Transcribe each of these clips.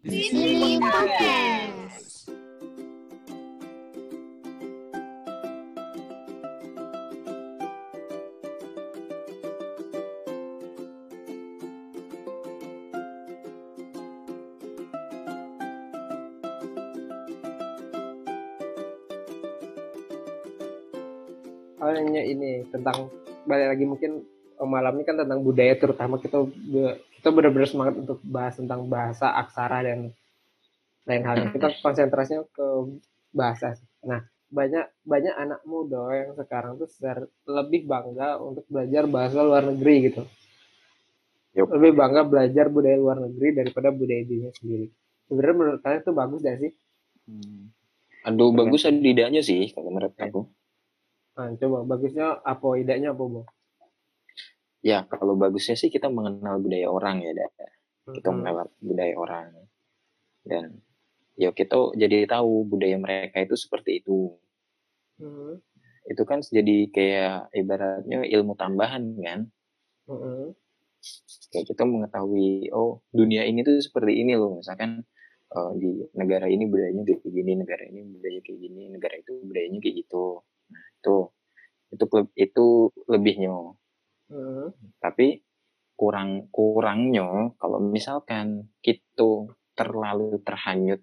Di sini podcast. Awalnya ini tentang balik lagi mungkin oh, malam ini kan tentang budaya terutama kita kita benar-benar semangat untuk bahas tentang bahasa aksara dan lain halnya kita konsentrasinya ke bahasa sih. nah banyak banyak anak muda yang sekarang tuh lebih bangga untuk belajar bahasa luar negeri gitu. Yup. lebih bangga belajar budaya luar negeri daripada budaya dirinya sendiri. Sebenarnya menurut kalian itu bagus gak sih? Aduh, bagus ada idenya sih kalau menurut aku. nah, coba bagusnya apa idenya apa bu Ya, kalau bagusnya sih kita mengenal budaya orang ya, Da. Kita Hmm. mengenal budaya orang. Dan ya kita jadi tahu budaya mereka itu seperti itu. Hmm. Itu kan jadi kayak ibaratnya ilmu tambahan kan. Hmm. Kayak kita mengetahui, oh dunia ini tuh seperti ini loh. Misalkan eh, di negara ini budayanya kayak gini, negara ini budaya kayak gini, negara itu budayanya kayak gitu. Nah, itu itu itu lebihnya. Hmm. tapi kurang kurangnya kalau misalkan kita terlalu terhanyut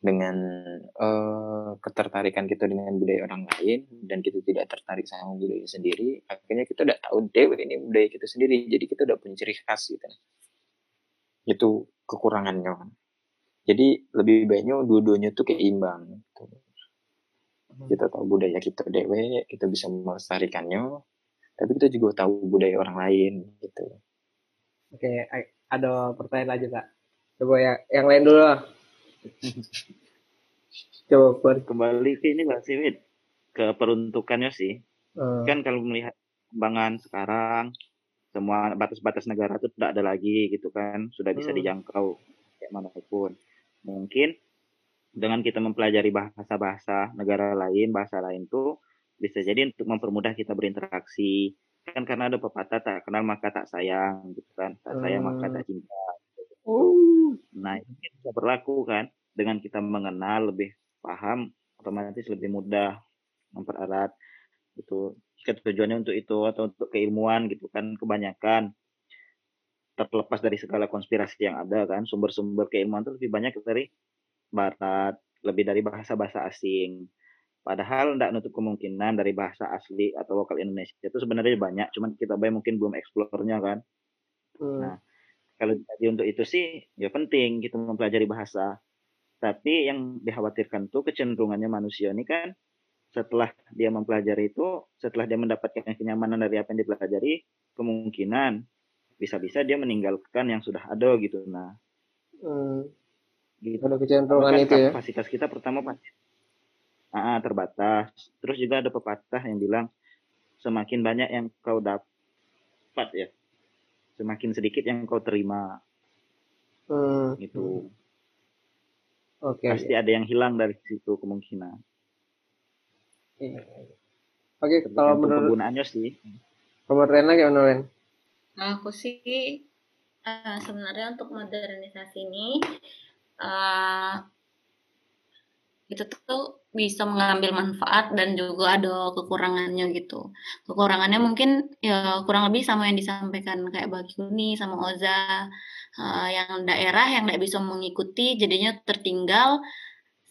dengan eh, ketertarikan kita dengan budaya orang lain dan kita tidak tertarik sama budaya sendiri akhirnya kita udah tahu dewe ini budaya kita sendiri. Jadi kita udah punya ciri khas gitu. Itu kekurangannya. Jadi lebih baiknya dua-duanya tuh keimbang gitu. kita tahu budaya kita dewe kita bisa melestarikannya tapi kita juga tahu budaya orang lain gitu Oke, ada pertanyaan lagi kak. Coba ya, yang lain dulu lah. Coba Pur. kembali ke ini nggak sih Wid? ke peruntukannya sih Eh, kan kalau melihat perkembangan sekarang semua batas-batas negara itu tidak ada lagi gitu kan sudah bisa Hmm. dijangkau kayak mana pun mungkin dengan kita mempelajari bahasa-bahasa negara lain bahasa lain tuh bisa jadi untuk mempermudah kita berinteraksi. Kan karena ada pepatah tak kenal maka tak sayang gitu kan. Tak sayang maka tak cinta. Uh, Nah, ini bisa berlaku kan dengan kita mengenal lebih paham otomatis lebih mudah mempererat gitu. Jika tujuannya untuk itu atau untuk keilmuan gitu kan kebanyakan terlepas dari segala konspirasi yang ada kan sumber-sumber keilmuan itu lebih banyak dari barat, lebih dari bahasa-bahasa asing. Padahal tidak nutup kemungkinan dari bahasa asli atau lokal Indonesia itu sebenarnya banyak, cuman kita bay mungkin belum eksplornya kan hmm, Nah, kalau jadi untuk itu sih ya penting gitu mempelajari bahasa. Tapi yang dikhawatirkan tuh kecenderungannya manusia ini kan setelah dia mempelajari itu, setelah dia mendapatkan kenyamanan dari apa yang dipelajari, kemungkinan bisa-bisa dia meninggalkan yang sudah ada gitu. Nah, hmm. gitu. Ada kecenderungan itu ya. Kapasitas kita pertama pasti ah, ah, terbatas. Terus juga ada pepatah yang bilang semakin banyak yang kau dapat ya, semakin sedikit yang kau terima Hmm. gitu. Oke. pasti ada yang hilang dari situ kemungkinan. Iya. Oke, kalau Tergantung menurut penggunaannya sih. kalau menurut Rena gimana Ren? Nah, aku sih eh, sebenarnya untuk modernisasi ini eh, itu tuh bisa mengambil manfaat dan juga ada kekurangannya gitu. Kekurangannya mungkin ya kurang lebih sama yang disampaikan kayak Bagyuni sama Oza eh, yang daerah yang tidak bisa mengikuti jadinya tertinggal.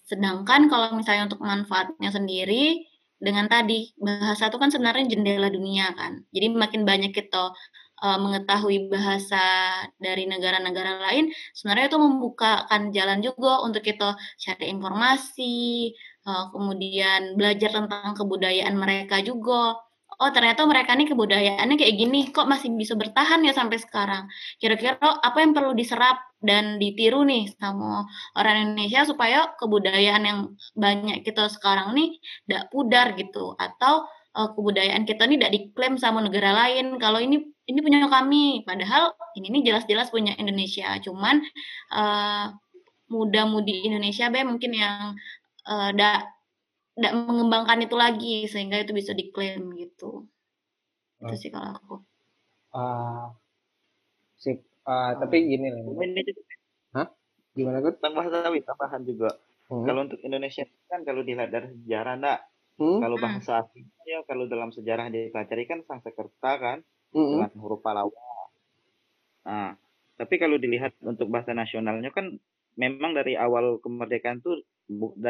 Sedangkan kalau misalnya untuk manfaatnya sendiri dengan tadi bahasa itu kan sebenarnya jendela dunia kan. Jadi makin banyak kita uh, mengetahui bahasa dari negara-negara lain, sebenarnya itu membukakan jalan juga untuk kita cari informasi, uh, kemudian belajar tentang kebudayaan mereka juga. Oh, ternyata mereka ini kebudayaannya kayak gini, kok masih bisa bertahan ya sampai sekarang. Kira-kira apa yang perlu diserap dan ditiru nih sama orang Indonesia supaya kebudayaan yang banyak kita sekarang nih tidak pudar gitu atau uh, kebudayaan kita ini tidak diklaim sama negara lain kalau ini ini punya kami padahal ini nih jelas-jelas punya Indonesia cuman uh, muda-mudi Indonesia be mungkin yang tidak tidak mengembangkan itu lagi sehingga itu bisa diklaim gitu itu sih kalau aku Ah, sip. Ah, tapi gini lah. Hah? Gimana tentang bahasa Wid, tambahan juga. Hmm. Kalau untuk Indonesia kan kalau dilihat dari sejarah enggak, Hmm? kalau Hmm. bahasa aslinya ya kalau dalam sejarah dipelajari kan Sanskerta kan Hmm. dengan huruf Palawa. Nah, tapi kalau dilihat untuk bahasa nasionalnya kan memang dari awal kemerdekaan tuh da-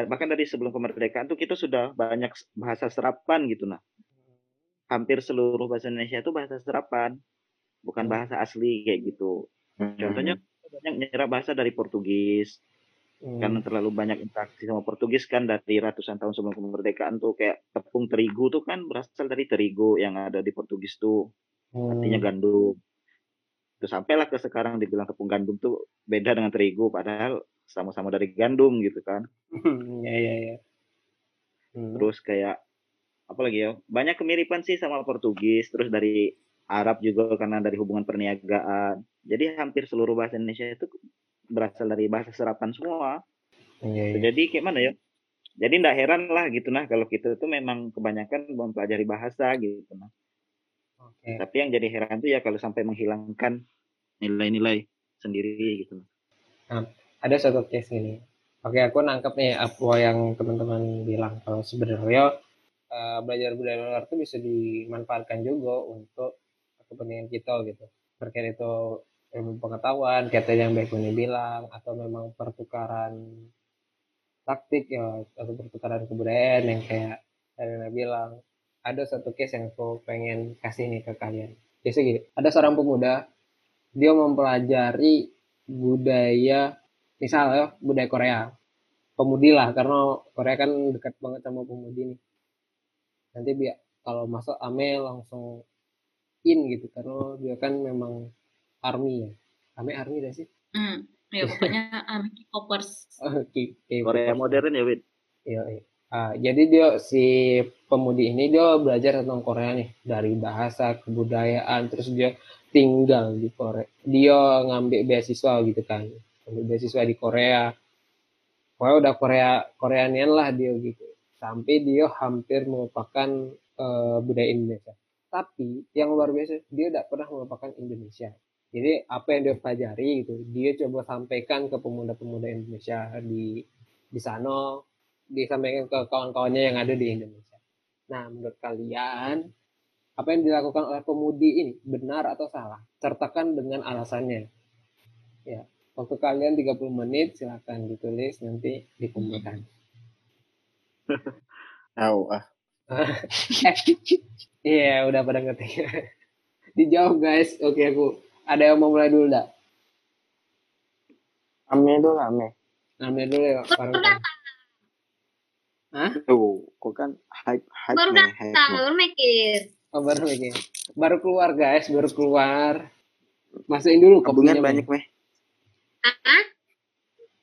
bahkan dari sebelum kemerdekaan tuh kita sudah banyak bahasa serapan gitu nah. Hampir seluruh bahasa Indonesia itu bahasa serapan, bukan Hmm. bahasa asli kayak gitu. Hmm. Contohnya banyak nyerap bahasa dari Portugis, Hmm. karena terlalu banyak interaksi sama Portugis kan dari ratusan tahun sebelum kemerdekaan tuh kayak tepung terigu tuh kan berasal dari terigu yang ada di Portugis tuh Hmm. artinya gandum. Terus sampailah ke sekarang dibilang tepung gandum tuh beda dengan terigu padahal sama-sama dari gandum gitu kan. ya ya ya. Hmm. Terus kayak apa lagi ya? Banyak kemiripan sih sama Portugis, terus dari Arab juga karena dari hubungan perniagaan. Jadi hampir seluruh bahasa Indonesia itu berasal dari bahasa serapan semua. Iya, iya. Jadi kayak mana ya? Jadi ndak heran lah gitu nah kalau kita tuh memang kebanyakan mempelajari bahasa gitu nah. Oke. Tapi yang jadi heran tuh ya kalau sampai menghilangkan nilai-nilai sendiri gitu. Ada satu case gini. Oke, aku nangkep nih apa yang teman-teman bilang kalau sebenarnya eh, belajar budaya luar itu bisa dimanfaatkan juga untuk kepentingan kita gitu. Terkait itu ilmu pengetahuan, tadi yang Mbak Kuni bilang, atau memang pertukaran taktik ya, atau pertukaran kebudayaan yang kayak Elena bilang. Ada satu case yang aku pengen kasih nih ke kalian. Biasanya gini, ada seorang pemuda, dia mempelajari budaya, misalnya budaya Korea. Pemudi lah, karena Korea kan dekat banget sama pemudi nih. Nanti biar kalau masuk Ame langsung in gitu, karena dia kan memang army ya. Ame army dah sih? Hmm. Ya pokoknya um, K-popers. Oke, oke, Korea modern ya, Wid. Iya, iya. Ah, jadi dia si pemudi ini dia belajar tentang Korea nih dari bahasa kebudayaan terus dia tinggal di Korea. Dia ngambil beasiswa gitu kan, ngambil beasiswa di Korea. Pokoknya udah Korea Koreanian lah dia gitu. Sampai dia hampir melupakan eh, budaya Indonesia. Tapi yang luar biasa dia tidak pernah melupakan Indonesia. Jadi apa yang dia pelajari gitu, dia coba sampaikan ke pemuda-pemuda Indonesia di di sana disampaikan ke kawan-kawannya yang ada di Indonesia. Nah, menurut kalian apa yang dilakukan oleh pemudi ini benar atau salah? Sertakan dengan alasannya. Ya, waktu kalian 30 menit silakan ditulis nanti dikumpulkan. Tahu ah. Iya, udah pada ngerti. Dijawab guys. Oke, aku ada yang mau mulai dulu dah. Ame dulu ame. Namanya dulu ya. Bareng Tuh, kok kan hype hype Baru datang, baru mikir. Oh, baru lagi. Baru keluar guys, baru keluar. Masukin dulu kopinya. Tabungan banyak meh.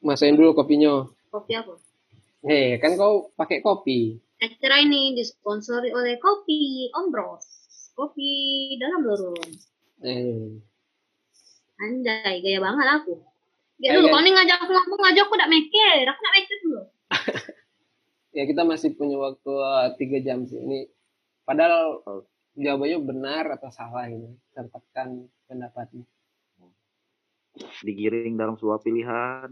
Masukin dulu kopinya. kopi apa? Hei, kan kau pakai kopi. Acara ini disponsori oleh Kopi Ombros. Kopi dalam lorong. Eh, Anjay, gaya banget aku. Gak dulu, kau nih ngajak aku ngomong, ngajak aku gak mikir. Aku gak mikir dulu. ya kita masih punya waktu eh, tiga jam sih ini. Padahal jawabannya benar atau salah ini. Sertakan pendapatnya. Digiring dalam sebuah pilihan.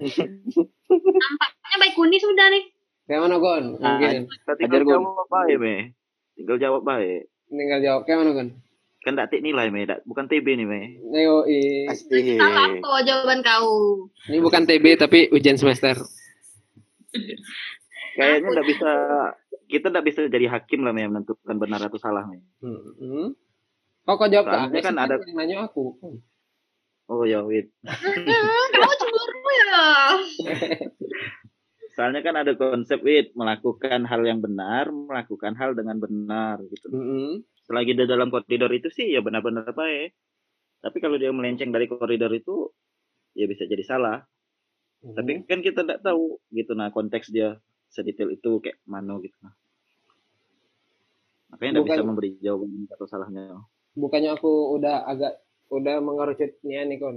Nampaknya baik kuning sudah nih. Kayak mana Gon? Ah, Mungkin. Ajar, tinggal Gun. jawab baik, me. Tinggal jawab baik. Tinggal jawab kayak mana Gon? Kan tak tik nilai, me. Tak- Bukan TB nih, me. Neo, i- Pasti. Salah apa jawaban kau? ini bukan TB tapi ujian semester. Kayaknya nggak bisa kita nggak bisa jadi hakim lah, me, menentukan benar atau salah, me. Hmm. Kok kau jawab Soalnya kan kan ada- yang nanya aku. Hmm. Oh ya. Hmm, kamu cemburu ya? Soalnya kan ada konsep wait melakukan hal yang benar, melakukan hal dengan benar gitu. Hmm. Selagi dia dalam koridor itu sih ya benar-benar baik. Tapi kalau dia melenceng dari koridor itu ya bisa jadi salah. Hmm. Tapi kan kita tidak tahu gitu nah konteks dia sedetail itu kayak mana gitu nah. Makanya tidak bisa memberi jawaban atau salahnya. bukannya aku udah agak udah mengerucutnya nih kon.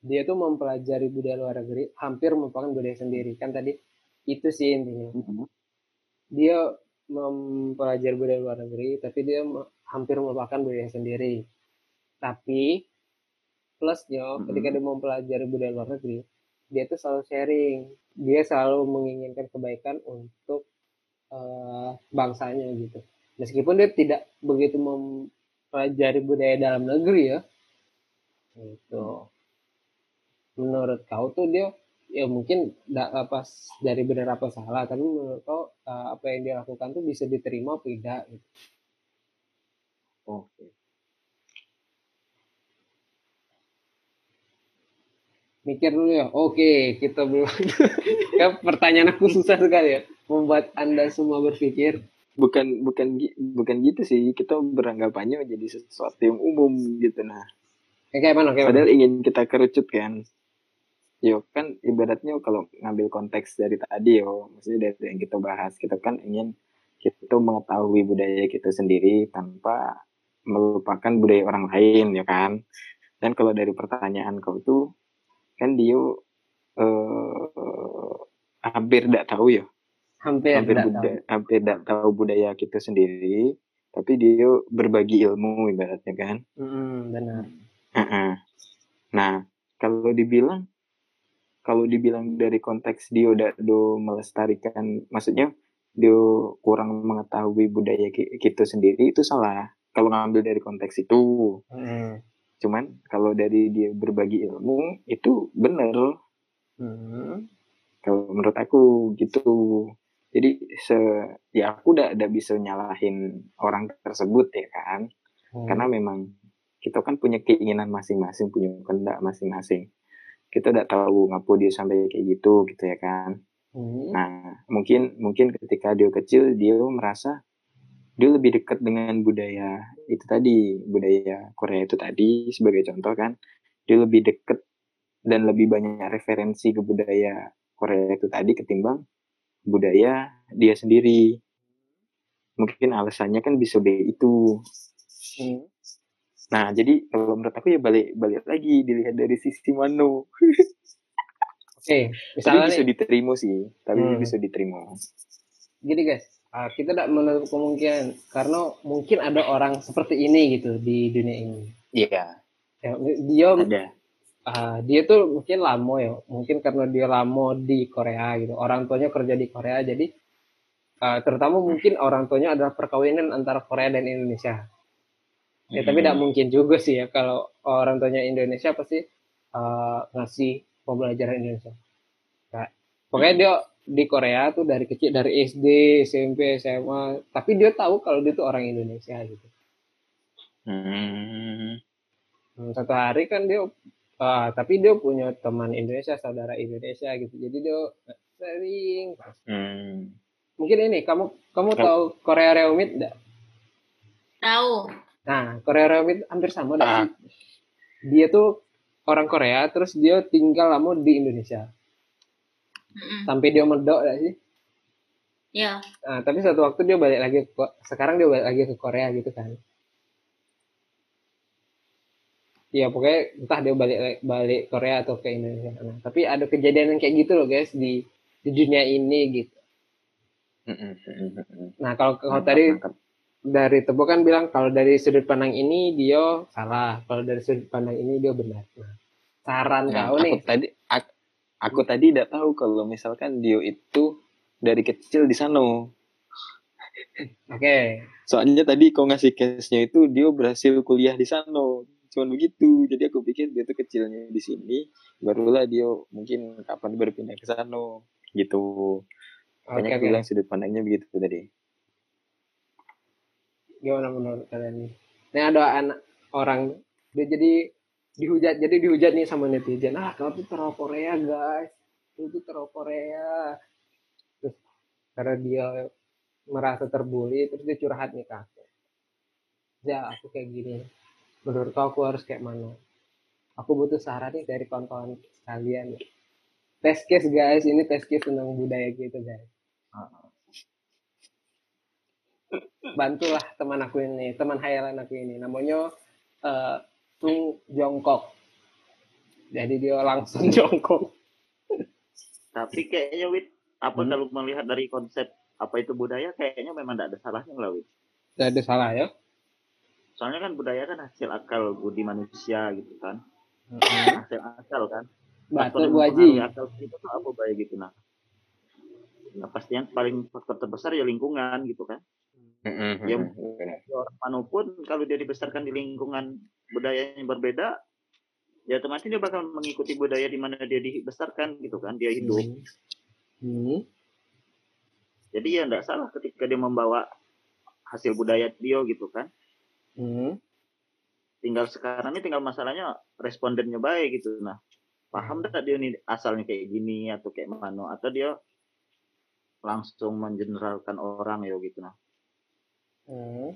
Dia tuh mempelajari budaya luar negeri hampir merupakan budaya sendiri. Kan tadi itu sih intinya. Dia mempelajari budaya luar negeri tapi dia hampir merupakan budaya sendiri. Tapi plusnya Mm-mm. ketika dia mempelajari budaya luar negeri dia tuh selalu sharing. Dia selalu menginginkan kebaikan untuk eh, bangsanya gitu. Meskipun dia tidak begitu mempelajari budaya dalam negeri ya gitu. Menurut kau tuh dia ya mungkin tidak apa dari benar apa salah tapi menurut kau eh, apa yang dia lakukan tuh bisa diterima apa tidak gitu. Oke. mikir dulu ya. Oke kita belum. Ya, pertanyaan aku susah sekali ya. Membuat anda semua berpikir. Bukan bukan bukan gitu sih. Kita beranggapannya menjadi sesuatu yang umum gitu nah kayak mana kayak mana padahal ingin kita kerucut kan. Yo kan ibaratnya kalau ngambil konteks dari tadi yo maksudnya dari yang kita bahas kita kan ingin kita mengetahui budaya kita sendiri tanpa melupakan budaya orang lain ya kan. Dan kalau dari pertanyaan kau tuh kan dia eh hampir tidak tahu ya hampir hampir tidak tahu. hampir tidak tahu budaya kita sendiri tapi dia berbagi ilmu ibaratnya kan. Mm-mm, benar Heeh. nah kalau dibilang kalau dibilang dari konteks dia udah do melestarikan maksudnya dia kurang mengetahui budaya ki- kita sendiri itu salah kalau ngambil dari konteks itu Mm-mm. cuman kalau dari dia berbagi ilmu itu bener Mm-mm. kalau menurut aku gitu jadi se ya aku udah udah bisa nyalahin orang tersebut ya kan Hmm. karena memang kita kan punya keinginan masing-masing punya kehendak masing-masing. Kita udah tahu ngapu dia sampai kayak gitu gitu ya kan? Hmm. nah mungkin mungkin ketika dia kecil dia merasa dia lebih dekat dengan budaya itu tadi budaya Korea itu tadi sebagai contoh kan. Dia lebih dekat dan lebih banyak referensi ke budaya Korea itu tadi ketimbang budaya dia sendiri. Mungkin alasannya kan bisa be itu. Hmm. Nah jadi kalau menurut aku ya balik balik lagi dilihat dari sisi mano oke tapi misalnya bisa nih. diterima sih tapi Hmm. bisa diterima. Gini guys. Ah, kita tidak menutup kemungkinan karena mungkin ada orang seperti ini gitu di dunia ini. Iya. Ya, dia ada. Ah, dia tuh mungkin lama ya. Mungkin karena dia lama di Korea gitu. Orang tuanya kerja di Korea jadi ah, terutama mungkin orang tuanya adalah perkawinan antara Korea dan Indonesia ya tapi tidak mungkin juga sih ya kalau orang tuanya Indonesia pasti ah, ngasih pembelajaran Indonesia. Nah, pokoknya dia di Korea tuh dari kecil dari SD SMP SMA tapi dia tahu kalau dia tuh orang Indonesia gitu. Hmm. Hmm, satu hari kan dia ah, tapi dia punya teman Indonesia saudara Indonesia gitu. Jadi dia sering. Hmm. mungkin ini kamu kamu tahu Korea Reumit enggak Tahu. Nah Korea Reumit hampir sama Ah. sih dia tuh orang Korea terus dia tinggal lama di Indonesia Mm-mm. sampai dia medok dah sih Ya. nah, tapi satu waktu dia balik lagi ke, sekarang dia balik lagi ke Korea gitu kan ya pokoknya entah dia balik balik Korea atau ke Indonesia nah, tapi ada kejadian yang kayak gitu loh guys di di dunia ini gitu nah kalau kalau tadi. Dari Tebo kan bilang kalau dari sudut pandang ini dia salah kalau dari sudut pandang ini dia benar nah, saran Nah, kau aku nih tadi aku, aku tadi tidak tahu kalau misalkan dia itu dari kecil di sana. oke Soalnya tadi kau ngasih case-nya itu dia berhasil kuliah di sana. Cuman begitu. Jadi aku pikir dia tuh kecilnya di sini, barulah dia mungkin kapan berpindah ke sana gitu. aku oke bilang sudut pandangnya begitu tadi. Gimana menurut kalian nih? Ini ada anak orang dia jadi dihujat jadi dihujat nih sama netizen. Ah kau tuh terlalu Korea guys. Kau tuh terlalu Korea. Terus karena dia merasa terbully terus dia curhat nih ke aku. Ya aku kayak gini. Menurut kau aku harus kayak mana? Aku butuh saran nih dari kawan-kawan kalian. Test case guys. Ini test case tentang budaya gitu guys bantulah teman aku ini teman hayalan aku ini namanya eh Tung Jongkok jadi dia langsung jongkok Tapi kayaknya Wit, apa Hmm. kalau melihat dari konsep apa itu budaya, kayaknya memang tidak ada salahnya lah Wit. tidak ada salah ya Soalnya kan budaya kan hasil akal budi manusia gitu kan. Mm-mm. asal-asal kan Batu Bu Haji. akal kita tuh apa baik gitu nah nah pasti yang paling faktor terbesar ya lingkungan gitu kan Mm-mm, Ya, orang mana pun kalau dia dibesarkan di lingkungan budaya yang berbeda ya otomatis dia bakal mengikuti budaya di mana dia dibesarkan gitu kan dia hidup. Hmm. jadi ya enggak salah ketika dia membawa hasil budaya dia gitu kan. Hmm. tinggal sekarang ini tinggal masalahnya respondennya baik gitu. Nah paham enggak dia nih asalnya kayak gini atau kayak mana? Atau dia langsung mengeneralkan orang ya gitu. Nah Hmm.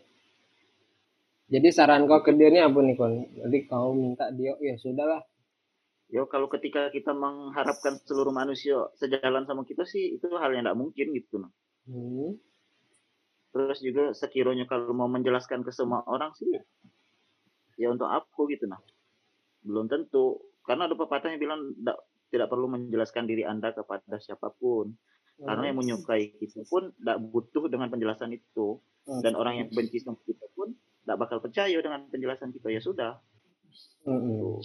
Jadi saran kau ke dia ini apa nih kon? Jadi kau minta dia, ya sudahlah. ya kalau ketika kita mengharapkan seluruh manusia sejalan sama kita sih itu hal yang tidak mungkin gitu nah Hmm. terus juga sekiranya kalau mau menjelaskan ke semua orang sih ya untuk aku gitu nah belum tentu karena ada pepatah yang bilang "Ndak- tidak perlu menjelaskan diri anda kepada siapa pun karena yang menyukai kita pun tidak butuh dengan penjelasan itu. Dan orang yang benci sama kita pun tidak bakal percaya dengan penjelasan kita. Ya sudah. Mm-mm.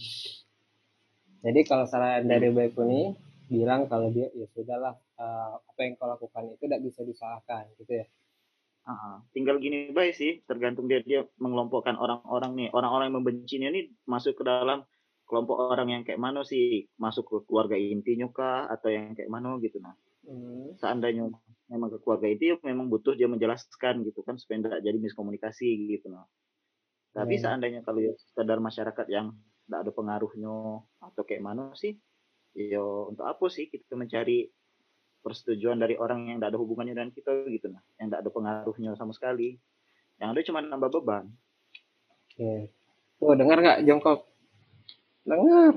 Jadi kalau saran dari Baik ini bilang kalau dia ya sudahlah eh, apa yang kau lakukan itu tidak bisa disalahkan gitu ya. Ah, tinggal gini baik sih tergantung dia dia mengelompokkan orang-orang nih. Orang-orang yang membencinya nih masuk ke dalam kelompok orang yang kayak mana sih. Masuk ke keluarga intinya kah atau yang kayak mana gitu nah Hmm. seandainya memang ke keluarga itu ya memang butuh dia menjelaskan gitu kan supaya tidak jadi miskomunikasi gitu nah tapi Hmm. seandainya kalau ya sekedar masyarakat yang tidak ada pengaruhnya atau kayak mana sih ya untuk apa sih kita mencari persetujuan dari orang yang tidak ada hubungannya dengan kita gitu nah yang tidak ada pengaruhnya sama sekali yang ada cuma nambah beban Oke. Tuh dengar nggak jongkok? Dengar.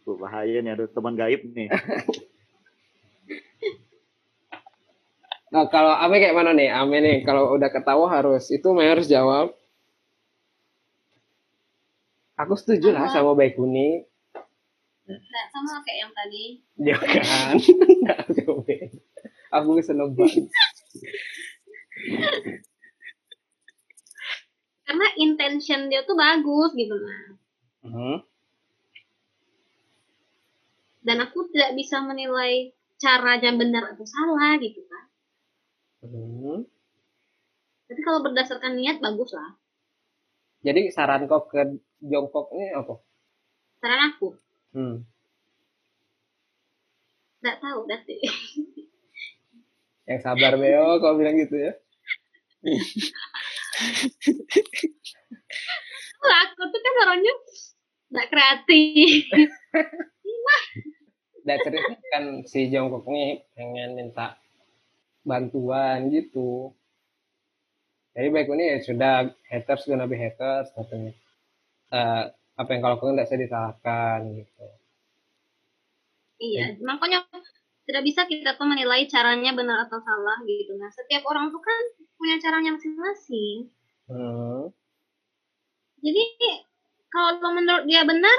Tuh, bahaya nih ada teman gaib nih Nah, kalau Ame kayak mana nih? Ame nih kalau udah ketawa harus itu Mei harus jawab. Aku setuju lah sama Baik Uni. Nggak sama kayak yang tadi. Ya kan? Aku bisa nebak. Karena intention dia tuh bagus gitu nah. Hmm. Dan aku tidak bisa menilai caranya benar atau salah gitu kan. Hmm. Tapi kalau berdasarkan niat bagus lah. Jadi saran kau ke jongkok ini apa? Saran aku. Hmm. Nggak tahu sih. Yang sabar Beo kau bilang gitu ya. Lah, aku tuh kan orangnya nggak kreatif. Dan cerita kan si jongkok nih pengen minta bantuan gitu. Jadi baik ini ya sudah haters gonna be haters katanya. Eh, apa yang kalau lakukan tidak bisa disalahkan gitu. Iya, makanya tidak bisa kita tuh menilai caranya benar atau salah gitu. Nah, setiap orang tuh kan punya caranya masing-masing. Hmm. Jadi kalau menurut dia benar,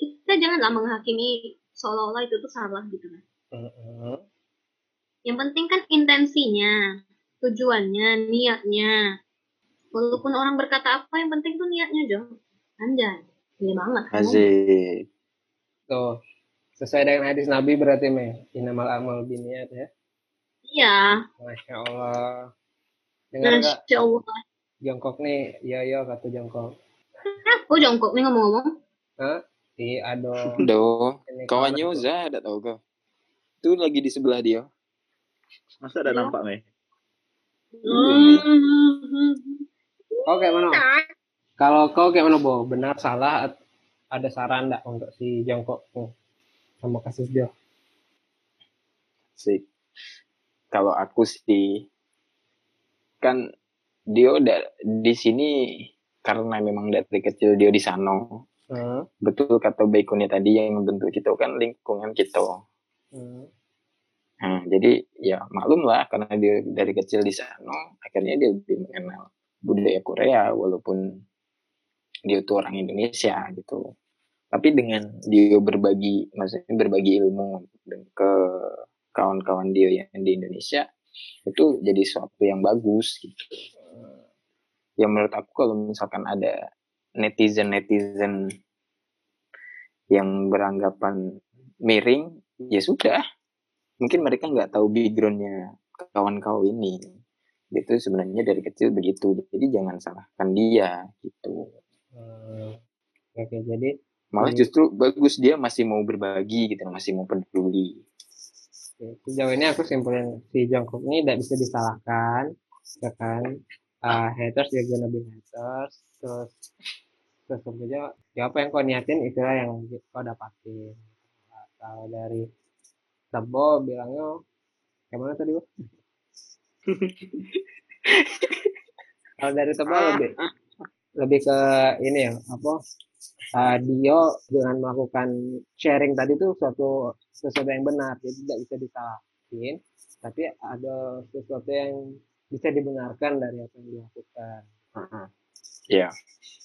kita janganlah menghakimi seolah-olah itu tuh salah gitu kan. Hmm. Yang penting kan intensinya, tujuannya, niatnya. Walaupun orang berkata apa, yang penting tuh niatnya dong. Anjay, iya banget. Asik. Tuh sesuai dengan hadis Nabi berarti me inamal amal biniat ya. Iya, Masya Allah. Dengar Masya Allah. jongkok nih? Iya iya kata jongkok. Aku jongkok nih ngomong-ngomong. Si Ado. Do, ini kawannya. Uza ada tau kau? Itu lagi di sebelah dia. Masa ada Iya. nampak nih Hmm. Kau kayak mana? Kalau kau kayak mana, Bo? Benar, salah, ada saran enggak untuk si jongkok sama kasus dia? Sih. Kalau aku sih kan dia udah di sini karena memang dari kecil dia di sana. Hmm. Betul kata Baikuni tadi yang membentuk kita kan lingkungan kita. Hmm. Nah, jadi ya maklum lah karena dia dari kecil di sana, akhirnya dia lebih mengenal budaya Korea walaupun dia tuh orang Indonesia gitu. Tapi dengan dia berbagi, maksudnya berbagi ilmu ke kawan-kawan dia yang di Indonesia itu jadi suatu yang bagus gitu. Ya menurut aku kalau misalkan ada netizen-netizen yang beranggapan miring ya sudah mungkin mereka nggak tahu backgroundnya kawan kau ini itu sebenarnya dari kecil begitu jadi jangan salahkan dia gitu Hmm, oke jadi malah Hmm. justru bagus dia masih mau berbagi gitu masih mau peduli Oke, Sejauh ini aku simpulin si Jungkook ini tidak bisa disalahkan, ya kan? Ah, haters gonna be haters, terus terus aja ya apa yang kau niatin itulah yang kau dapatin. Kalau dari Tebo bilangnya gimana tadi bu? Kalau dari Tebo lebih lebih ke ini ya apa? ah, Dio dengan melakukan sharing tadi tuh suatu sesuatu yang benar, jadi tidak bisa disalahin, tapi ada sesuatu yang bisa dibenarkan dari apa yang dilakukan. ya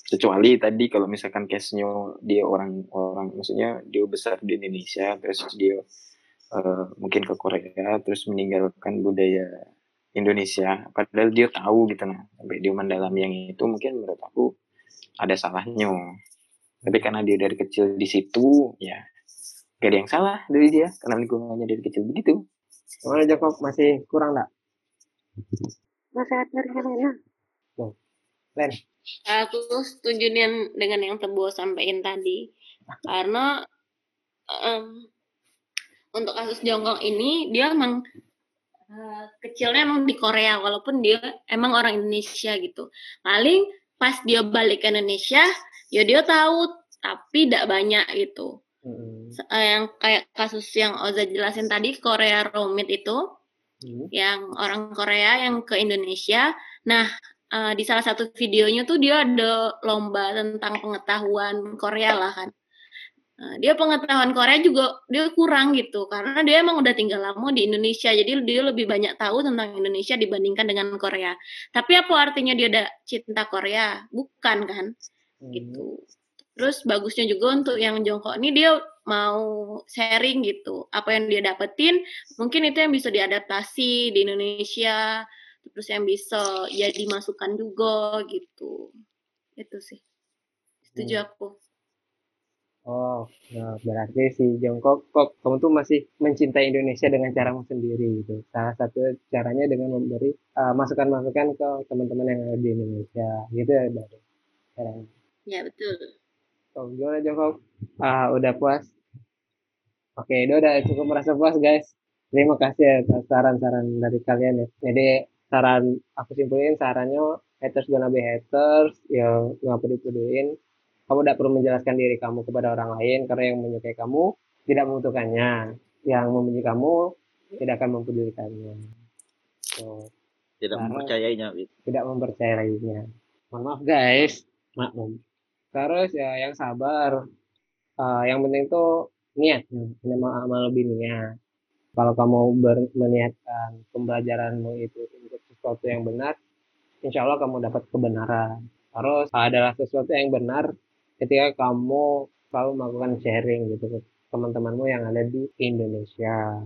kecuali tadi kalau misalkan case-nya dia orang orang maksudnya dia besar di Indonesia terus dia eh, mungkin ke Korea terus meninggalkan budaya Indonesia padahal dia tahu gitu nah sampai dia mendalam yang itu mungkin menurut aku ada salahnya tapi karena dia dari kecil di situ ya gak ada yang salah dari dia karena lingkungannya dari kecil begitu Gimana Joko masih kurang nggak? Nasihat dari Helena. Len, Aku setuju dengan, dengan yang Tebo sampaikan tadi. Karena em, untuk kasus Jongkong ini dia emang eh, kecilnya emang di Korea walaupun dia emang orang Indonesia gitu. Paling pas dia balik ke Indonesia ya dia tahu tapi tidak banyak gitu. Se- eh, yang kayak kasus yang Oza jelasin tadi Korea Romit itu Hmm. yang orang Korea yang ke Indonesia. Nah, eh, di salah satu videonya tuh dia ada lomba tentang pengetahuan Korea lah kan. Nah, dia pengetahuan Korea juga dia kurang gitu karena dia emang udah tinggal lama di Indonesia jadi dia lebih banyak tahu tentang Indonesia dibandingkan dengan Korea. Tapi apa artinya dia ada cinta Korea? Bukan kan? Hmm. gitu. Terus bagusnya juga untuk yang jongkok ini dia mau sharing gitu. Apa yang dia dapetin, mungkin itu yang bisa diadaptasi di Indonesia, terus yang bisa ya dimasukkan juga gitu. Itu sih. Setuju Hmm. aku. Oh, nah, berarti si Jongkok kok kamu tuh masih mencintai Indonesia dengan caramu sendiri gitu. Salah satu caranya dengan memberi uh, masukan-masukan ke teman-teman yang ada di Indonesia gitu ya dari caranya. Ya betul. Oh, gimana Jongkok? Ah, udah puas? Oke, itu udah cukup merasa puas guys. Terima kasih ya saran-saran dari kalian ya. Jadi saran aku simpulin sarannya haters gonna be haters, ya nggak peduli-peduliin. Kamu tidak perlu menjelaskan diri kamu kepada orang lain karena yang menyukai kamu tidak membutuhkannya. Yang membenci kamu tidak akan mempedulikannya. So, tidak mempercayainya tidak mempercayainya. Mohon maaf guys, maklum. Terus ya yang sabar. Eh, yang penting tuh niat, minimal amal lebih niat. Kalau kamu ber- meniatkan pembelajaranmu itu untuk sesuatu yang benar, insya Allah kamu dapat kebenaran. Terus adalah sesuatu yang benar ketika kamu selalu melakukan sharing gitu ke teman-temanmu yang ada di Indonesia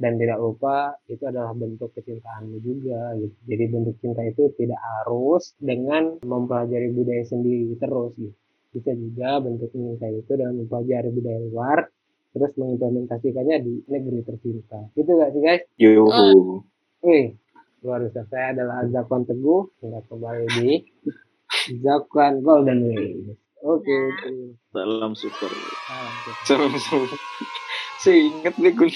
dan tidak lupa itu adalah bentuk kecintaanmu juga gitu. Jadi bentuk cinta itu tidak harus dengan mempelajari budaya sendiri terus gitu. Bisa juga bentuk cinta itu dengan mempelajari budaya luar terus mengimplementasikannya di negeri tercinta. Gitu gak sih guys? yuhu Wih, luar biasa. Saya adalah Zakwan Teguh. Kita kembali di Zakwan Golden Wings. Oke, terima Salam super. Serem serem. Saya ingat deh Gun.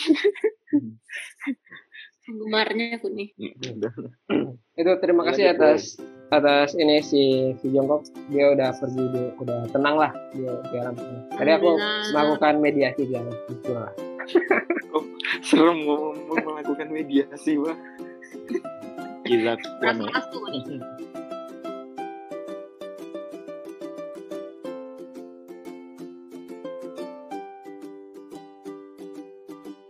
Penggemarnya aku nih. itu terima kasih atas atas ini si si Jongkok dia udah pergi dia udah tenang lah dia di alam tadi aku melakukan mediasi guys gitu lah Serem ngomong melakukan mediasi wah. Aku nih.